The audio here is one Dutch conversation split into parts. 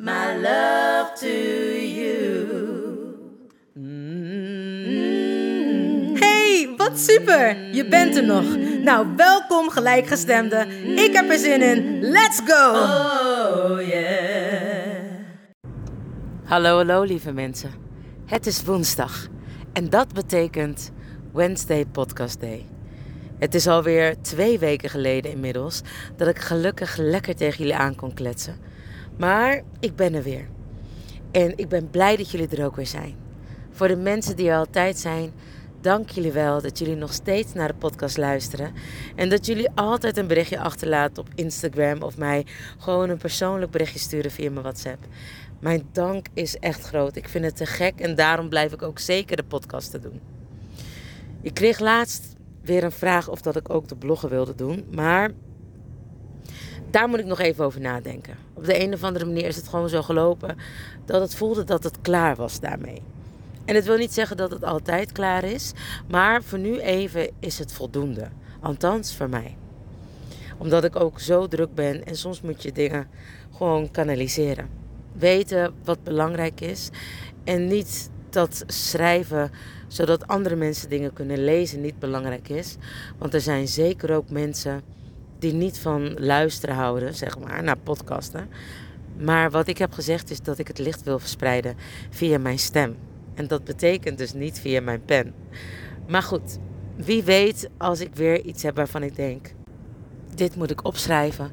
my love to you. Hey, wat super! Je bent er nog. Nou, welkom gelijkgestemde. Ik heb er zin in. Let's go! Oh yeah. Hallo, hallo lieve mensen. Het is woensdag en dat betekent Wednesday Podcast Day. Het is alweer twee weken geleden inmiddels dat ik gelukkig lekker tegen jullie aan kon kletsen. Maar ik ben er weer. En ik ben blij dat jullie er ook weer zijn. Voor de mensen die er altijd zijn, dank jullie wel dat jullie nog steeds naar de podcast luisteren. En dat jullie altijd een berichtje achterlaten op Instagram of mij gewoon een persoonlijk berichtje sturen via mijn WhatsApp. Mijn dank is echt groot. Ik vind het te gek en daarom blijf ik ook zeker de podcast te doen. Ik kreeg laatst weer een vraag of dat ik ook de bloggen wilde doen, maar daar moet ik nog even over nadenken. Op de een of andere manier is het gewoon zo gelopen dat het voelde dat het klaar was daarmee. En het wil niet zeggen dat het altijd klaar is, maar voor nu even is het voldoende. Althans voor mij. Omdat ik ook zo druk ben en soms moet je dingen gewoon kanaliseren. Weten wat belangrijk is en niet dat schrijven zodat andere mensen dingen kunnen lezen niet belangrijk is. Want er zijn zeker ook mensen die niet van luisteren houden, zeg maar, naar podcasten. Maar wat ik heb gezegd is dat ik het licht wil verspreiden via mijn stem. En dat betekent dus niet via mijn pen. Maar goed, wie weet als ik weer iets heb waarvan ik denk: dit moet ik opschrijven.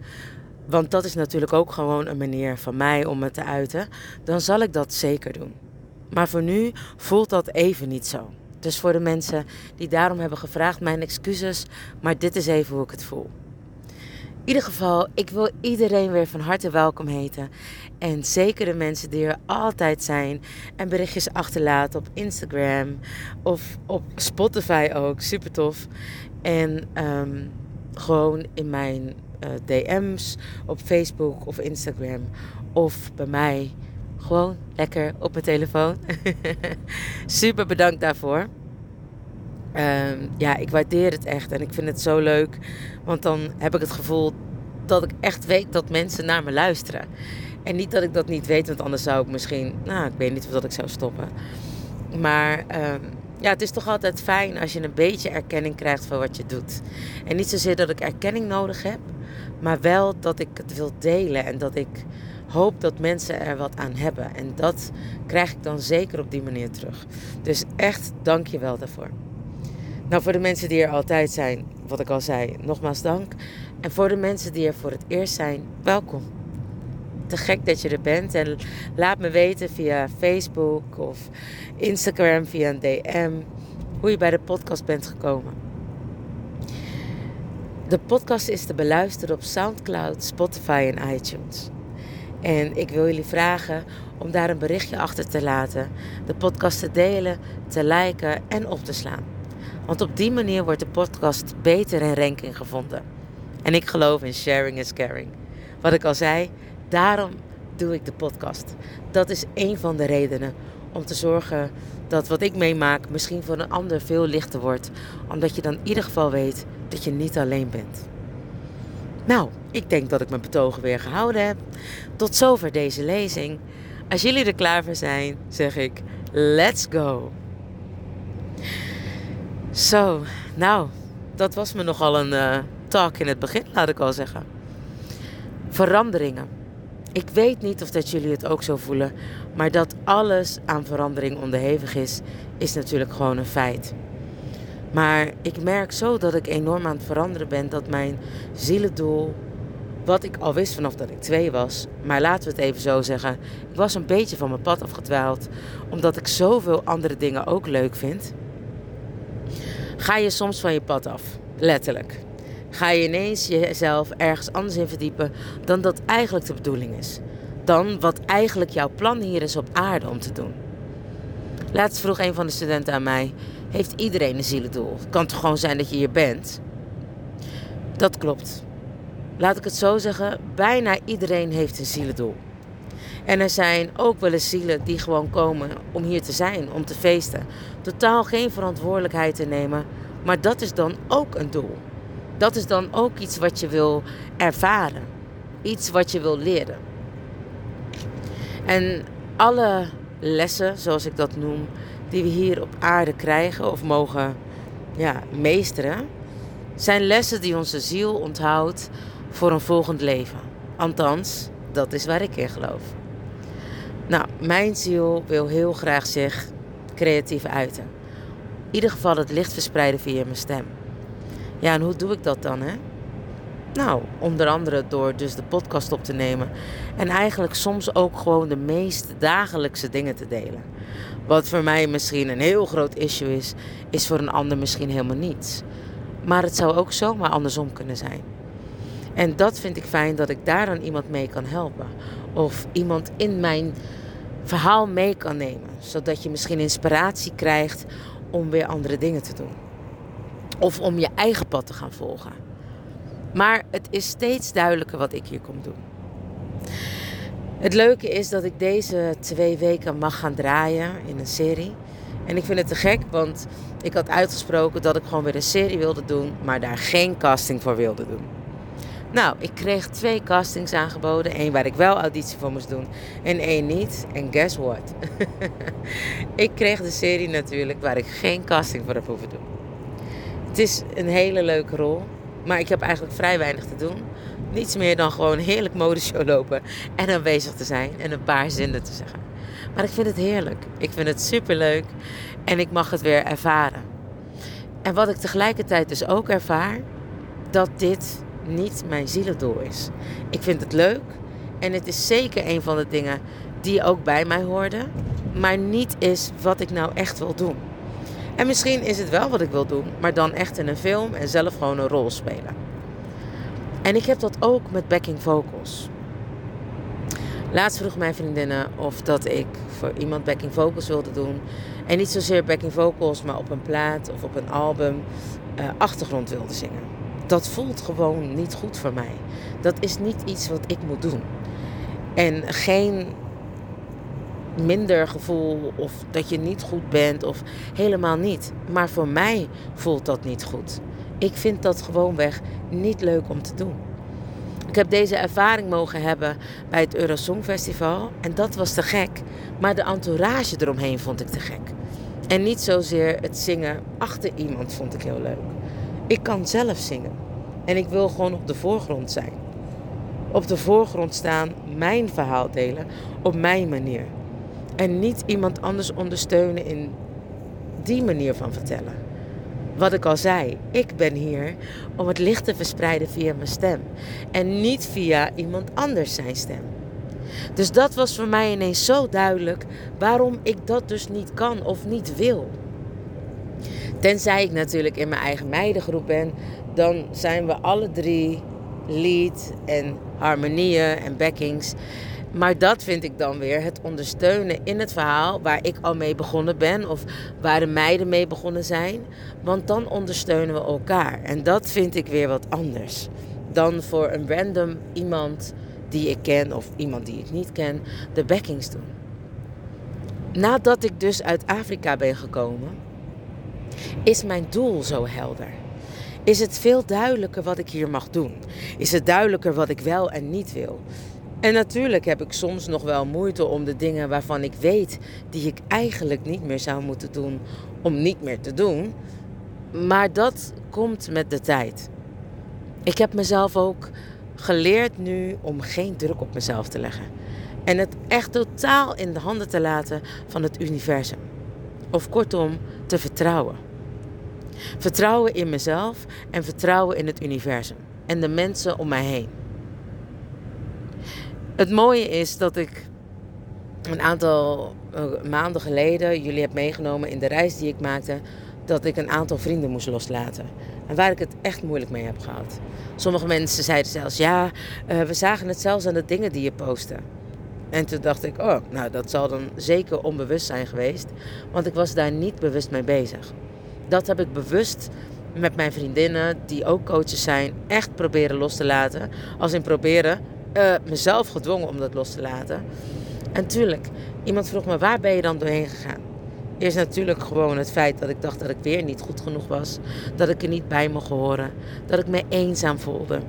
Want dat is natuurlijk ook gewoon een manier van mij om me te uiten. Dan zal ik dat zeker doen. Maar voor nu voelt dat even niet zo. Dus voor de mensen die daarom hebben gevraagd, mijn excuses. Maar dit is even hoe ik het voel. Ieder geval, ik wil iedereen weer van harte welkom heten. En zeker de mensen die er altijd zijn en berichtjes achterlaten op Instagram of op Spotify ook. Super tof. En ehm, gewoon in mijn uh, DM's op Facebook of Instagram of bij mij. Gewoon lekker op mijn telefoon. Super bedankt daarvoor. Ehm, ja, ik waardeer het echt en ik vind het zo leuk. Want dan heb ik het gevoel dat ik echt weet dat mensen naar me luisteren. En niet dat ik dat niet weet, want anders zou ik misschien, nou, ik weet niet of dat ik zou stoppen. Maar ehm, ja, het is toch altijd fijn als je een beetje erkenning krijgt voor wat je doet. En niet zozeer dat ik erkenning nodig heb, maar wel dat ik het wil delen en dat ik hoop dat mensen er wat aan hebben. En dat krijg ik dan zeker op die manier terug. Dus echt dank je wel daarvoor. Nou, voor de mensen die er altijd zijn, wat ik al zei, nogmaals dank. En voor de mensen die er voor het eerst zijn, welkom. Te gek dat je er bent en laat me weten via Facebook of Instagram via een DM hoe je bij de podcast bent gekomen. De podcast is te beluisteren op SoundCloud, Spotify en iTunes. En ik wil jullie vragen om daar een berichtje achter te laten, de podcast te delen, te liken en op te slaan. Want op die manier wordt de podcast beter in ranking gevonden. En ik geloof in sharing is caring. Wat ik al zei, daarom doe ik de podcast. Dat is een van de redenen om te zorgen dat wat ik meemaak misschien voor een ander veel lichter wordt. Omdat je dan in ieder geval weet dat je niet alleen bent. Nou, ik denk dat ik mijn betogen weer gehouden heb. Tot zover deze lezing. Als jullie er klaar voor zijn, zeg ik: let's go. Zo, nou, dat was me nogal een uh, talk in het begin, laat ik al zeggen. Veranderingen. Ik weet niet of dat jullie het ook zo voelen, maar dat alles aan verandering onderhevig is, is natuurlijk gewoon een feit. Maar ik merk zo dat ik enorm aan het veranderen ben, dat mijn zielendoel, wat ik al wist vanaf dat ik twee was, maar laten we het even zo zeggen, ik was een beetje van mijn pad afgedwaald, omdat ik zoveel andere dingen ook leuk vind. Ga je soms van je pad af, letterlijk. Ga je ineens jezelf ergens anders in verdiepen dan dat eigenlijk de bedoeling is. Dan wat eigenlijk jouw plan hier is op aarde om te doen. Laatst vroeg een van de studenten aan mij: Heeft iedereen een zielendoel? Kan toch gewoon zijn dat je hier bent? Dat klopt. Laat ik het zo zeggen: bijna iedereen heeft een zielendoel. En er zijn ook wel eens zielen die gewoon komen om hier te zijn, om te feesten. Totaal geen verantwoordelijkheid te nemen, maar dat is dan ook een doel. Dat is dan ook iets wat je wil ervaren. Iets wat je wil leren. En alle lessen, zoals ik dat noem, die we hier op aarde krijgen of mogen ja, meesteren, zijn lessen die onze ziel onthoudt voor een volgend leven. Althans, dat is waar ik in geloof. Nou, mijn ziel wil heel graag zich creatief uiten. In ieder geval het licht verspreiden via mijn stem. Ja, en hoe doe ik dat dan, hè? Nou, onder andere door dus de podcast op te nemen. En eigenlijk soms ook gewoon de meest dagelijkse dingen te delen. Wat voor mij misschien een heel groot issue is, is voor een ander misschien helemaal niets. Maar het zou ook zomaar andersom kunnen zijn. En dat vind ik fijn dat ik daar dan iemand mee kan helpen. Of iemand in mijn verhaal mee kan nemen. Zodat je misschien inspiratie krijgt om weer andere dingen te doen. Of om je eigen pad te gaan volgen. Maar het is steeds duidelijker wat ik hier kom doen. Het leuke is dat ik deze twee weken mag gaan draaien in een serie. En ik vind het te gek, want ik had uitgesproken dat ik gewoon weer een serie wilde doen, maar daar geen casting voor wilde doen. Nou, ik kreeg twee castings aangeboden. Eén waar ik wel auditie voor moest doen en één niet. En guess what? ik kreeg de serie natuurlijk waar ik geen casting voor heb hoeven doen. Het is een hele leuke rol. Maar ik heb eigenlijk vrij weinig te doen. Niets meer dan gewoon heerlijk modeshow lopen. En aanwezig te zijn en een paar zinnen te zeggen. Maar ik vind het heerlijk. Ik vind het superleuk. En ik mag het weer ervaren. En wat ik tegelijkertijd dus ook ervaar. Dat dit niet mijn zielendoel is. Ik vind het leuk. En het is zeker een van de dingen die ook bij mij hoorden. Maar niet is wat ik nou echt wil doen. En misschien is het wel wat ik wil doen, maar dan echt in een film en zelf gewoon een rol spelen. En ik heb dat ook met backing vocals. Laatst vroeg mijn vriendinnen of dat ik voor iemand backing vocals wilde doen. En niet zozeer backing vocals, maar op een plaat of op een album uh, achtergrond wilde zingen. Dat voelt gewoon niet goed voor mij. Dat is niet iets wat ik moet doen. En geen minder gevoel of dat je niet goed bent of helemaal niet. Maar voor mij voelt dat niet goed. Ik vind dat gewoonweg niet leuk om te doen. Ik heb deze ervaring mogen hebben bij het Eurosong Festival en dat was te gek. Maar de entourage eromheen vond ik te gek. En niet zozeer het zingen achter iemand vond ik heel leuk. Ik kan zelf zingen en ik wil gewoon op de voorgrond zijn. Op de voorgrond staan, mijn verhaal delen op mijn manier. En niet iemand anders ondersteunen in die manier van vertellen. Wat ik al zei, ik ben hier om het licht te verspreiden via mijn stem. En niet via iemand anders zijn stem. Dus dat was voor mij ineens zo duidelijk waarom ik dat dus niet kan of niet wil. Tenzij ik natuurlijk in mijn eigen meidengroep ben, dan zijn we alle drie lead en harmonieën en backings. Maar dat vind ik dan weer het ondersteunen in het verhaal waar ik al mee begonnen ben of waar de meiden mee begonnen zijn. Want dan ondersteunen we elkaar. En dat vind ik weer wat anders dan voor een random iemand die ik ken of iemand die ik niet ken de backings doen. Nadat ik dus uit Afrika ben gekomen, is mijn doel zo helder. Is het veel duidelijker wat ik hier mag doen? Is het duidelijker wat ik wel en niet wil? En natuurlijk heb ik soms nog wel moeite om de dingen waarvan ik weet die ik eigenlijk niet meer zou moeten doen, om niet meer te doen. Maar dat komt met de tijd. Ik heb mezelf ook geleerd nu om geen druk op mezelf te leggen. En het echt totaal in de handen te laten van het universum. Of kortom, te vertrouwen. Vertrouwen in mezelf en vertrouwen in het universum. En de mensen om mij heen. Het mooie is dat ik een aantal eh, maanden geleden jullie heb meegenomen in de reis die ik maakte. Dat ik een aantal vrienden moest loslaten. En waar ik het echt moeilijk mee heb gehad. Sommige mensen zeiden zelfs: Ja, uh, we zagen het zelfs aan de dingen die je postte. En toen dacht ik: Oh, nou, dat zal dan zeker onbewust zijn geweest. Want ik was daar niet bewust mee bezig. Dat heb ik bewust met mijn vriendinnen, die ook coaches zijn, echt proberen los te laten. Als in proberen, uh, mezelf gedwongen om dat los te laten. En tuurlijk, iemand vroeg me: Waar ben je dan doorheen gegaan? is natuurlijk gewoon het feit dat ik dacht dat ik weer niet goed genoeg was. Dat ik er niet bij mocht horen. Dat ik me eenzaam voelde.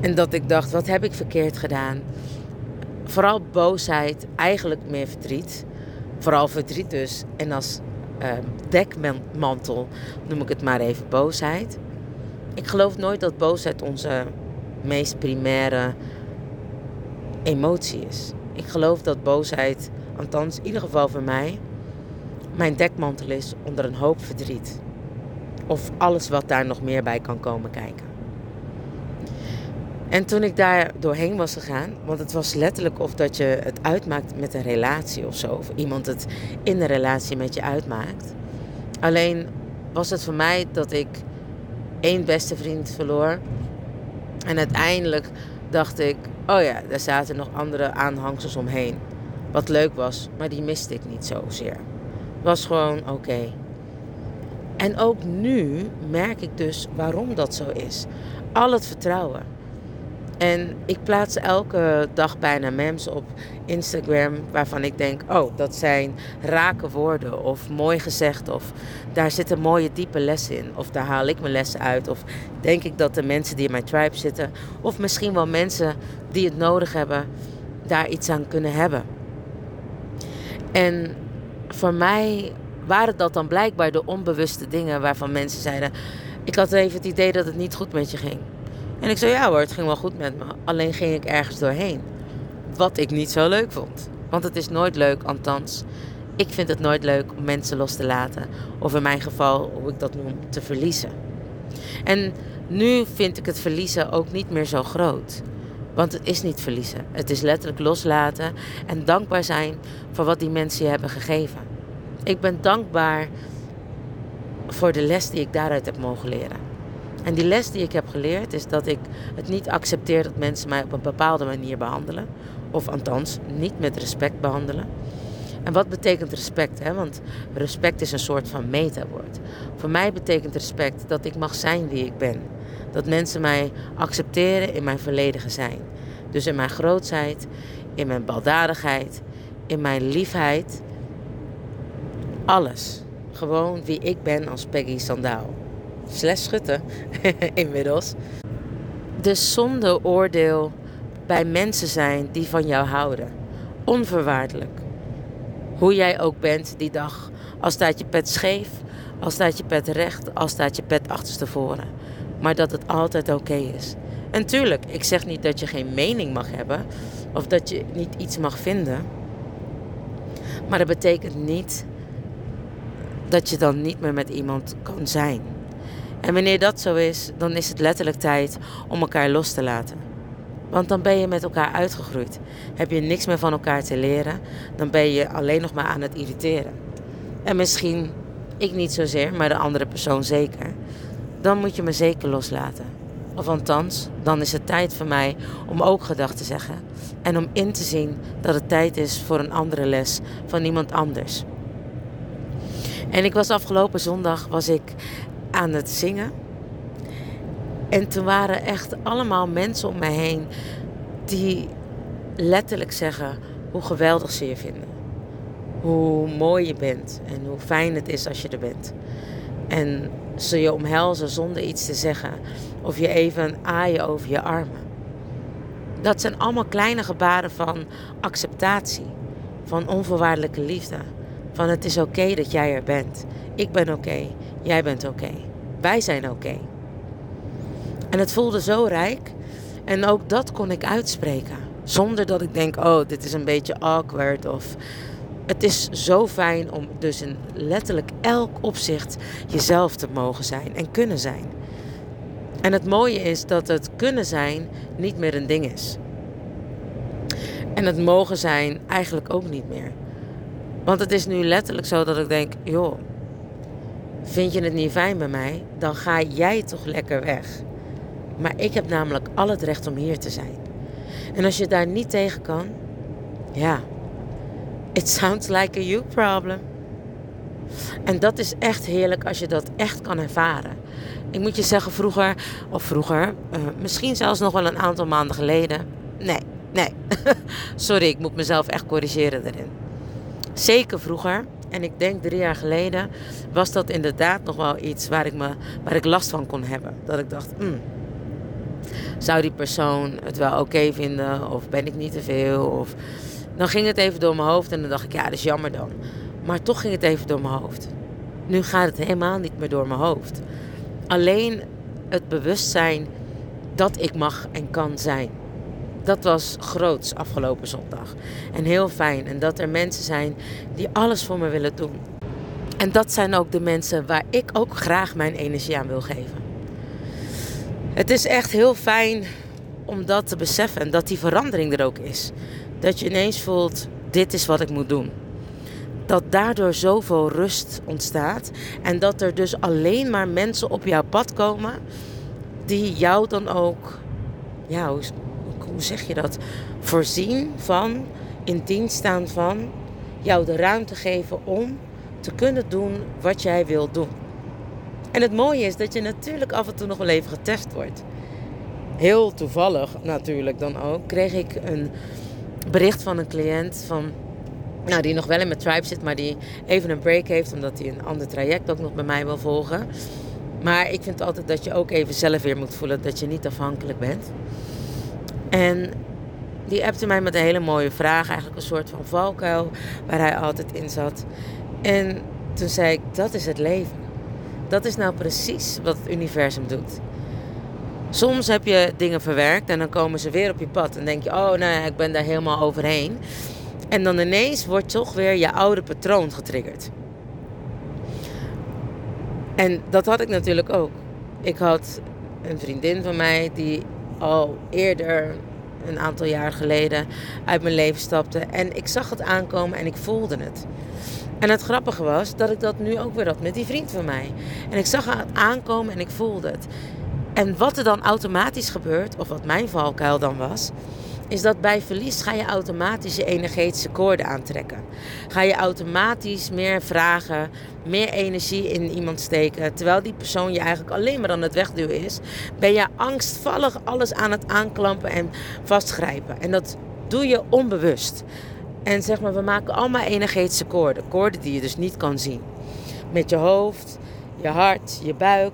En dat ik dacht, wat heb ik verkeerd gedaan? Vooral boosheid, eigenlijk meer verdriet. Vooral verdriet dus. En als uh, dekmantel noem ik het maar even boosheid. Ik geloof nooit dat boosheid onze meest primaire emotie is. Ik geloof dat boosheid, althans in ieder geval voor mij, mijn dekmantel is onder een hoop verdriet. Of alles wat daar nog meer bij kan komen kijken. En toen ik daar doorheen was gegaan, want het was letterlijk of dat je het uitmaakt met een relatie of zo, of iemand het in de relatie met je uitmaakt. Alleen was het voor mij dat ik één beste vriend verloor. En uiteindelijk dacht ik, oh ja, daar zaten nog andere aanhangsels omheen. Wat leuk was, maar die miste ik niet zozeer was gewoon oké. En ook nu merk ik dus waarom dat zo is. Al het vertrouwen. En ik plaats elke dag bijna memes op Instagram waarvan ik denk: oh, dat zijn rake woorden of mooi gezegd of daar zit een mooie diepe les in of daar haal ik mijn lessen uit of denk ik dat de mensen die in mijn tribe zitten of misschien wel mensen die het nodig hebben daar iets aan kunnen hebben. En voor mij waren dat dan blijkbaar de onbewuste dingen waarvan mensen zeiden: Ik had even het idee dat het niet goed met je ging. En ik zei: Ja hoor, het ging wel goed met me. Alleen ging ik ergens doorheen. Wat ik niet zo leuk vond. Want het is nooit leuk, althans. Ik vind het nooit leuk om mensen los te laten. Of in mijn geval, hoe ik dat noem, te verliezen. En nu vind ik het verliezen ook niet meer zo groot. Want het is niet verliezen. Het is letterlijk loslaten en dankbaar zijn voor wat die mensen je hebben gegeven. Ik ben dankbaar voor de les die ik daaruit heb mogen leren. En die les die ik heb geleerd is dat ik het niet accepteer dat mensen mij op een bepaalde manier behandelen. Of althans, niet met respect behandelen. En wat betekent respect? Hè? Want respect is een soort van metawoord. Voor mij betekent respect dat ik mag zijn wie ik ben. Dat mensen mij accepteren in mijn volledige zijn. Dus in mijn grootheid, in mijn baldadigheid, in mijn liefheid. Alles. Gewoon wie ik ben als Peggy Sandaal. Slash schutten, inmiddels. Dus zonder oordeel bij mensen zijn die van jou houden. Onvoorwaardelijk. Hoe jij ook bent die dag. Al staat je pet scheef, al staat je pet recht, al staat je pet achterstevoren maar dat het altijd oké is. En tuurlijk, ik zeg niet dat je geen mening mag hebben of dat je niet iets mag vinden. Maar dat betekent niet dat je dan niet meer met iemand kan zijn. En wanneer dat zo is, dan is het letterlijk tijd om elkaar los te laten. Want dan ben je met elkaar uitgegroeid. Heb je niks meer van elkaar te leren, dan ben je alleen nog maar aan het irriteren. En misschien ik niet zozeer, maar de andere persoon zeker dan moet je me zeker loslaten. Of althans, dan is het tijd voor mij om ook gedag te zeggen. En om in te zien dat het tijd is voor een andere les van iemand anders. En ik was afgelopen zondag was ik aan het zingen. En toen waren echt allemaal mensen om mij heen die letterlijk zeggen hoe geweldig ze je vinden. Hoe mooi je bent en hoe fijn het is als je er bent. En ze je omhelzen zonder iets te zeggen. Of je even aaien over je armen. Dat zijn allemaal kleine gebaren van acceptatie. Van onvoorwaardelijke liefde. Van het is oké dat jij er bent. Ik ben oké. Jij bent oké. Wij zijn oké. En het voelde zo rijk En ook dat kon ik uitspreken. Zonder dat ik denk, oh, dit is een beetje awkward. Of het is zo fijn om dus in letterlijk elk opzicht jezelf te mogen zijn en kunnen zijn. En het mooie is dat het kunnen zijn niet meer een ding is. En het mogen zijn eigenlijk ook niet meer. Want het is nu letterlijk zo dat ik denk, joh, vind je het niet fijn bij mij? Dan ga jij toch lekker weg. Maar ik heb namelijk al het recht om hier te zijn. En als je daar niet tegen kan, ja, it sounds like a you problem. En dat is echt heerlijk als je dat echt kan ervaren. Ik moet je zeggen, vroeger, of vroeger, uh, misschien zelfs nog wel een aantal maanden geleden. Nee, nee. Sorry, ik moet mezelf echt corrigeren erin. Zeker vroeger, en ik denk drie jaar geleden, was dat inderdaad nog wel iets waar ik, me, waar ik last van kon hebben. Dat ik dacht, hmm, zou die persoon het wel oké vinden? Of ben ik niet te veel? Of... Dan ging het even door mijn hoofd en dan dacht ik, ja, dat is jammer dan. Maar toch ging het even door mijn hoofd. Nu gaat het helemaal niet meer door mijn hoofd. Alleen het bewustzijn dat ik mag en kan zijn. Dat was groots afgelopen zondag. En heel fijn. En dat er mensen zijn die alles voor me willen doen. En dat zijn ook de mensen waar ik ook graag mijn energie aan wil geven. Het is echt heel fijn om dat te beseffen en dat die verandering er ook is. Dat je ineens voelt, dit is wat ik moet doen. Dat daardoor zoveel rust ontstaat en dat er dus alleen maar mensen op jouw pad komen die jou dan ook, ja, hoe, zeg je dat, voorzien van, in dienst staan van, jou de ruimte geven om te kunnen doen wat jij wilt doen. En het mooie is dat je natuurlijk af en toe nog wel even getest wordt. Heel toevallig natuurlijk dan ook kreeg ik een bericht van een cliënt van, nou, die nog wel in mijn tribe zit, maar die even een break heeft omdat hij een ander traject ook nog bij mij wil volgen. Maar ik vind altijd dat je ook even zelf weer moet voelen dat je niet afhankelijk bent. En die appte mij met een hele mooie vraag, eigenlijk een soort van valkuil waar hij altijd in zat. En toen zei ik, dat is het leven. Dat is nou precies wat het universum doet. Soms heb je dingen verwerkt en dan komen ze weer op je pad. En denk je, oh nee, ik ben daar helemaal overheen. En dan ineens wordt toch weer je oude patroon getriggerd. En dat had ik natuurlijk ook. Ik had een vriendin van mij die al eerder, een aantal jaar geleden, uit mijn leven stapte. En ik zag het aankomen en ik voelde het. En het grappige was dat ik dat nu ook weer had met die vriend van mij. En ik zag het aankomen en ik voelde het. En wat er dan automatisch gebeurt, of wat mijn valkuil dan was, is dat bij verlies ga je automatisch je energetische koorden aantrekken. Ga je automatisch meer vragen, meer energie in iemand steken. Terwijl die persoon je eigenlijk alleen maar aan het wegduwen is, ben je angstvallig alles aan het aanklampen en vastgrijpen. En dat doe je onbewust. En zeg maar, we maken allemaal energetische koorden. Koorden die je dus niet kan zien. Met je hoofd, je hart, je buik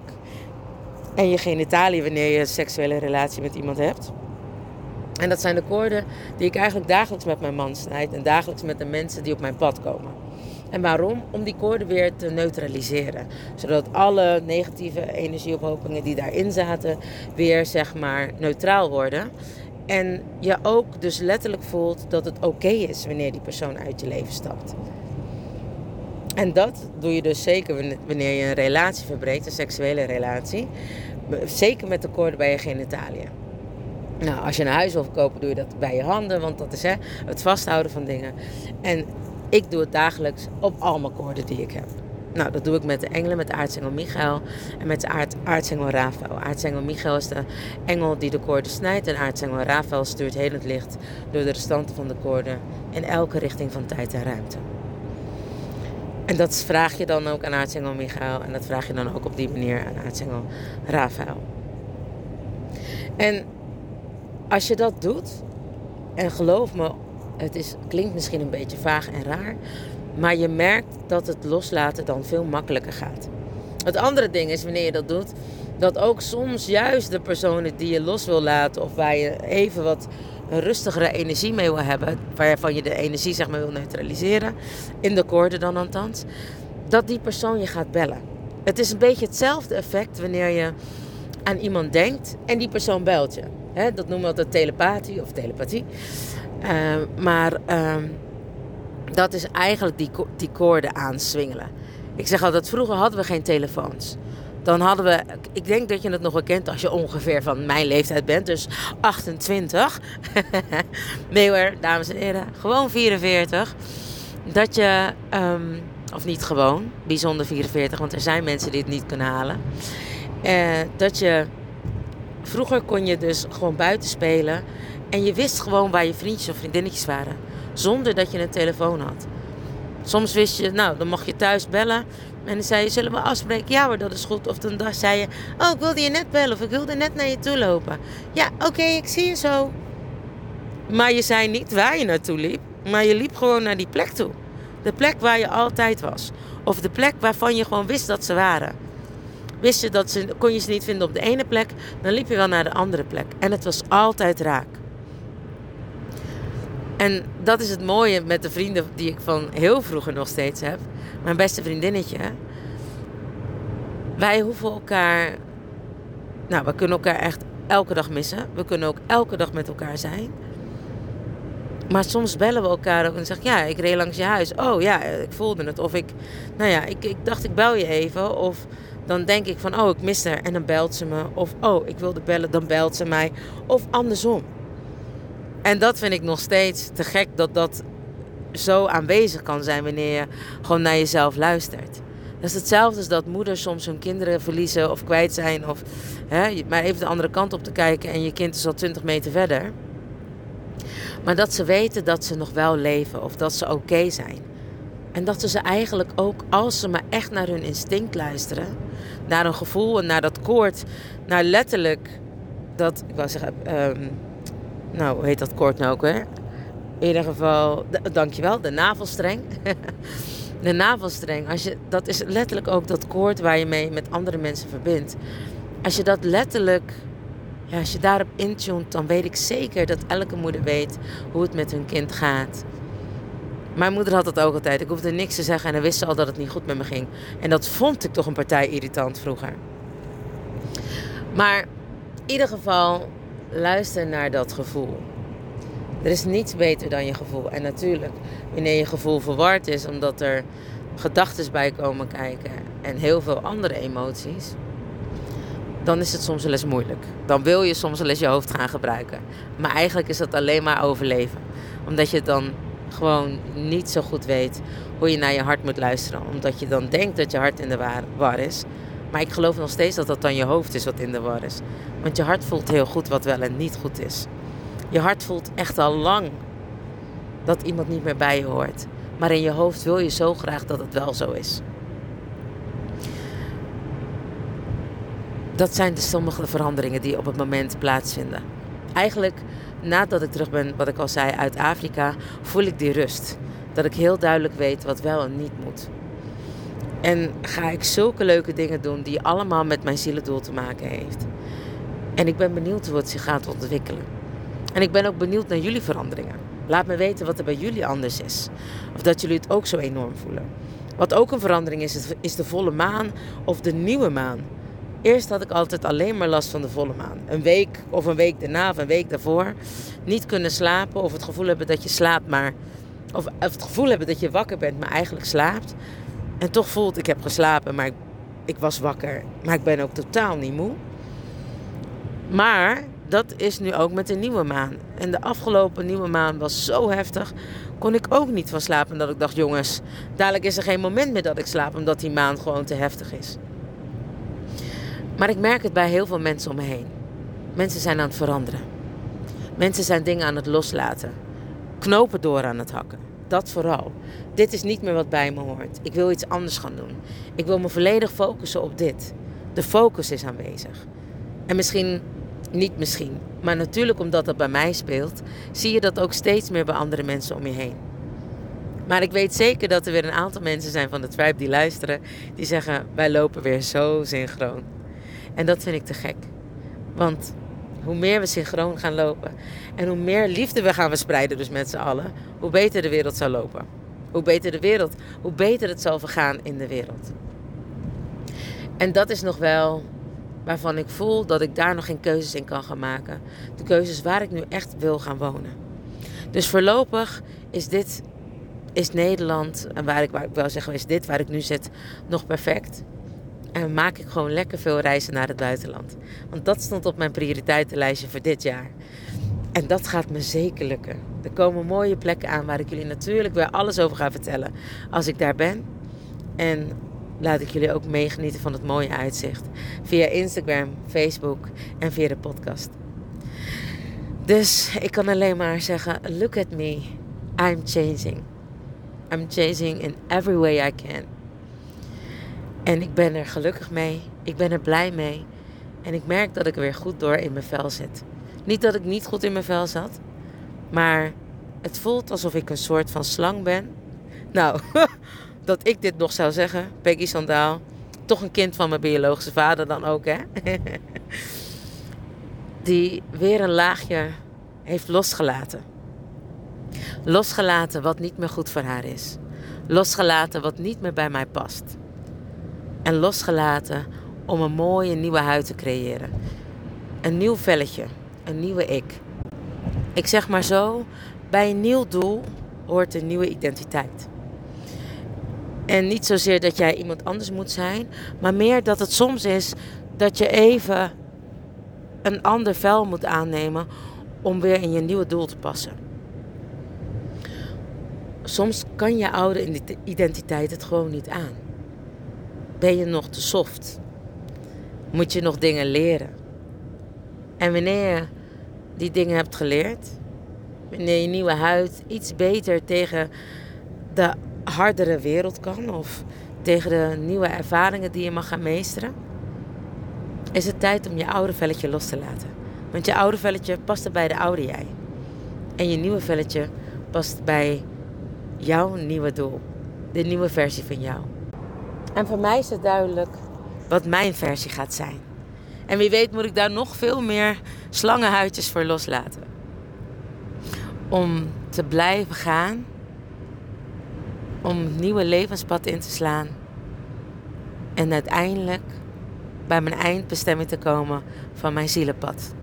en je genitalie wanneer je een seksuele relatie met iemand hebt. En dat zijn de koorden die ik eigenlijk dagelijks met mijn man snijd en dagelijks met de mensen die op mijn pad komen. En waarom? Om die koorden weer te neutraliseren. Zodat alle negatieve energieophopingen die daarin zaten weer zeg maar neutraal worden. En je ook dus letterlijk voelt dat het oké is wanneer die persoon uit je leven stapt. En dat doe je dus zeker wanneer je een relatie verbreekt, een seksuele relatie. Zeker met de koorden bij je genitaliën. Nou, als je een huis wil verkopen, doe je dat bij je handen, want dat is hè, het vasthouden van dingen. En ik doe het dagelijks op al mijn koorden die ik heb. Nou, dat doe ik met de engelen, met de aartsengel Michael en met de aartsengel Rafael. Aartsengel Michael is de engel die de koorden snijdt en aartsengel Rafael stuurt helend licht door de restanten van de koorden in elke richting van tijd en ruimte. En dat vraag je dan ook aan aartsengel Michael en dat vraag je dan ook op die manier aan aartsengel Rafael. En als je dat doet, en geloof me, het is, klinkt misschien een beetje vaag en raar, maar je merkt dat het loslaten dan veel makkelijker gaat. Het andere ding is wanneer je dat doet, dat ook soms juist de personen die je los wil laten of waar je even wat rustigere energie mee wil hebben, waarvan je de energie zeg maar wil neutraliseren, in de koorden dan althans, dat die persoon je gaat bellen. Het is een beetje hetzelfde effect wanneer je aan iemand denkt en die persoon belt je. Hè, dat noemen we altijd telepathie of telepathie. Uh, maar ehm, dat is eigenlijk die, die koorden aanswingelen. Ik zeg altijd, vroeger hadden we geen telefoons. Dan hadden we, ik denk dat je het nog wel kent als je ongeveer van mijn leeftijd bent, dus 28. nee hoor, dames en heren, gewoon 44. Dat je, um, of niet gewoon, bijzonder 44, want er zijn mensen die het niet kunnen halen. Uh, dat je, vroeger kon je dus gewoon buiten spelen en je wist gewoon waar je vriendjes of vriendinnetjes waren, zonder dat je een telefoon had. Soms wist je, nou, dan mag je thuis bellen. En dan zei je, zullen we afspreken? Ja hoor, dat is goed. Of dan zei je, oh, ik wilde je net bellen. Of ik wilde net naar je toe lopen. Ja, oké, ik zie je zo. Maar je zei niet waar je naartoe liep. Maar je liep gewoon naar die plek toe. De plek waar je altijd was. Of de plek waarvan je gewoon wist dat ze waren. Wist je dat ze, kon je ze niet vinden op de ene plek, dan liep je wel naar de andere plek. En het was altijd raak. En dat is het mooie met de vrienden die ik van heel vroeger nog steeds heb. Mijn beste vriendinnetje. Wij hoeven elkaar. Nou, we kunnen elkaar echt elke dag missen. We kunnen ook elke dag met elkaar zijn. Maar soms bellen we elkaar ook en zeggen: Ja, ik reed langs je huis. Oh ja, ik voelde het. Of ik, nou ja, ik, ik dacht ik bel je even. Of dan denk ik van: Oh, ik mis haar. En dan belt ze me. Of Oh, ik wilde bellen. Dan belt ze mij. Of andersom. En dat vind ik nog steeds te gek dat dat zo aanwezig kan zijn wanneer je gewoon naar jezelf luistert. Dat is hetzelfde als dat moeders soms hun kinderen verliezen of kwijt zijn. Of hè, maar even de andere kant op te kijken en je kind is al 20 meter verder. Maar dat ze weten dat ze nog wel leven of dat ze oké zijn. En dat ze ze eigenlijk ook, als ze maar echt naar hun instinct luisteren, naar hun gevoel en naar dat koord, naar letterlijk dat, ik wou zeggen, um, nou, hoe heet dat koord nou ook weer? In ieder geval, dankjewel, de navelstreng. de navelstreng, als je, dat is letterlijk ook dat koord waar je mee met andere mensen verbindt. Als je dat letterlijk, ja, als je daarop intunt, dan weet ik zeker dat elke moeder weet hoe het met hun kind gaat. Mijn moeder had dat ook altijd. Ik hoefde niks te zeggen en dan wist ze al dat het niet goed met me ging. En dat vond ik toch een partij irritant vroeger. Maar in ieder geval, luister naar dat gevoel. Er is niets beter dan je gevoel. En natuurlijk, wanneer je gevoel verward is omdat er gedachten bij komen kijken en heel veel andere emoties, dan is het soms wel eens moeilijk. Dan wil je soms wel eens je hoofd gaan gebruiken. Maar eigenlijk is dat alleen maar overleven. Omdat je dan gewoon niet zo goed weet hoe je naar je hart moet luisteren. Omdat je dan denkt dat je hart in de war is. Maar ik geloof nog steeds dat dat dan je hoofd is wat in de war is. Want je hart voelt heel goed wat wel en niet goed is. Je hart voelt echt al lang dat iemand niet meer bij je hoort. Maar in je hoofd wil je zo graag dat het wel zo is. Dat zijn de sommige veranderingen die op het moment plaatsvinden. Eigenlijk nadat ik terug ben, wat ik al zei, uit Afrika, voel ik die rust. Dat ik heel duidelijk weet wat wel en niet moet. En ga ik zulke leuke dingen doen die allemaal met mijn zielendoel te maken heeft. En ik ben benieuwd hoe het zich gaat ontwikkelen. En ik ben ook benieuwd naar jullie veranderingen. Laat me weten wat er bij jullie anders is. Of dat jullie het ook zo enorm voelen. Wat ook een verandering is, is de volle maan of de nieuwe maan. Eerst had ik altijd alleen maar last van de volle maan. Een week of een week daarna of een week daarvoor. Niet kunnen slapen of het gevoel hebben dat je slaapt, maar. Of het gevoel hebben dat je wakker bent, maar eigenlijk slaapt. En toch voelt ik heb geslapen, maar ik, ik was wakker. Maar ik ben ook totaal niet moe. Maar dat is nu ook met de nieuwe maan. En de afgelopen nieuwe maan was zo heftig. Kon ik ook niet van slapen. Dat ik dacht, jongens, dadelijk is er geen moment meer dat ik slaap. Omdat die maan gewoon te heftig is. Maar ik merk het bij heel veel mensen om me heen. Mensen zijn aan het veranderen. Mensen zijn dingen aan het loslaten. Knopen door aan het hakken. Dat vooral. Dit is niet meer wat bij me hoort. Ik wil iets anders gaan doen. Ik wil me volledig focussen op dit. De focus is aanwezig. En misschien, niet misschien, maar natuurlijk omdat dat bij mij speelt, zie je dat ook steeds meer bij andere mensen om je heen. Maar ik weet zeker dat er weer een aantal mensen zijn van de tribe die luisteren, die zeggen: wij lopen weer zo synchroon. En dat vind ik te gek. Want hoe meer we synchroon gaan lopen en hoe meer liefde we gaan verspreiden, dus met z'n allen, hoe beter de wereld zal lopen. Hoe beter de wereld, hoe beter het zal vergaan in de wereld. En dat is nog wel waarvan ik voel dat ik daar nog geen keuzes in kan gaan maken. De keuzes waar ik nu echt wil gaan wonen. Dus voorlopig is dit, is Nederland, en waar ik, waar ik wel zeggen, is dit waar ik nu zit, nog perfect. En maak ik gewoon lekker veel reizen naar het buitenland. Want dat stond op mijn prioriteitenlijstje voor dit jaar. En dat gaat me zeker lukken. Er komen mooie plekken aan waar ik jullie natuurlijk weer alles over ga vertellen als ik daar ben. En laat ik jullie ook meegenieten van het mooie uitzicht. Via Instagram, Facebook en via de podcast. Dus ik kan alleen maar zeggen: look at me. I'm changing. I'm changing in every way I can. En ik ben er gelukkig mee. Ik ben er blij mee. En ik merk dat ik er weer goed door in mijn vel zit. Niet dat ik niet goed in mijn vel zat. Maar het voelt alsof ik een soort van slang ben. Nou, dat ik dit nog zou zeggen, Peggy Sandaal. Toch een kind van mijn biologische vader dan ook, hè? Die weer een laagje heeft losgelaten. Losgelaten wat niet meer goed voor haar is. Losgelaten wat niet meer bij mij past. En losgelaten om een mooie nieuwe huid te creëren. Een nieuw velletje, een nieuwe ik. Ik zeg maar zo, bij een nieuw doel hoort een nieuwe identiteit. En niet zozeer dat jij iemand anders moet zijn, maar meer dat het soms is dat je even een ander vel moet aannemen om weer in je nieuwe doel te passen. Soms kan je oude identiteit het gewoon niet aan. Ben je nog te soft? Moet je nog dingen leren? En wanneer je die dingen hebt geleerd, wanneer je nieuwe huid iets beter tegen de hardere wereld kan of tegen de nieuwe ervaringen die je mag gaan meesteren, is het tijd om je oude velletje los te laten. Want je oude velletje past bij de oude jij. En je nieuwe velletje past bij jouw nieuwe doel. De nieuwe versie van jou. En voor mij is het duidelijk wat mijn versie gaat zijn. En wie weet moet ik daar nog veel meer slangenhuidjes voor loslaten. Om te blijven gaan om een nieuwe levenspad in te slaan. En uiteindelijk bij mijn eindbestemming te komen van mijn zielenpad.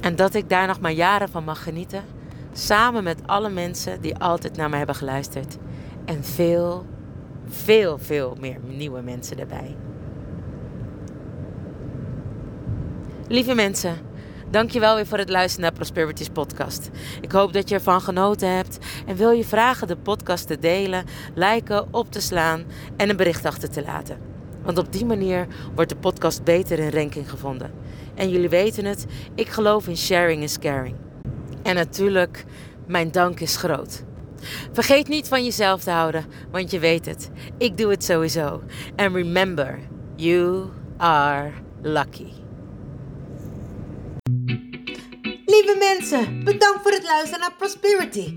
En dat ik daar nog maar jaren van mag genieten. Samen met alle mensen die altijd naar me hebben geluisterd. En veel, veel, veel meer nieuwe mensen erbij. Lieve mensen. Dankjewel weer voor het luisteren naar Prosperities podcast. Ik hoop dat je ervan genoten hebt en wil je vragen de podcast te delen, liken, op te slaan en een bericht achter te laten. Want op die manier wordt de podcast beter in ranking gevonden. En jullie weten het, ik geloof in sharing is caring. En natuurlijk, mijn dank is groot. Vergeet niet van jezelf te houden, want je weet het. Ik doe het sowieso. And remember, you are lucky. Lieve mensen, bedankt voor het luisteren naar Prosperity,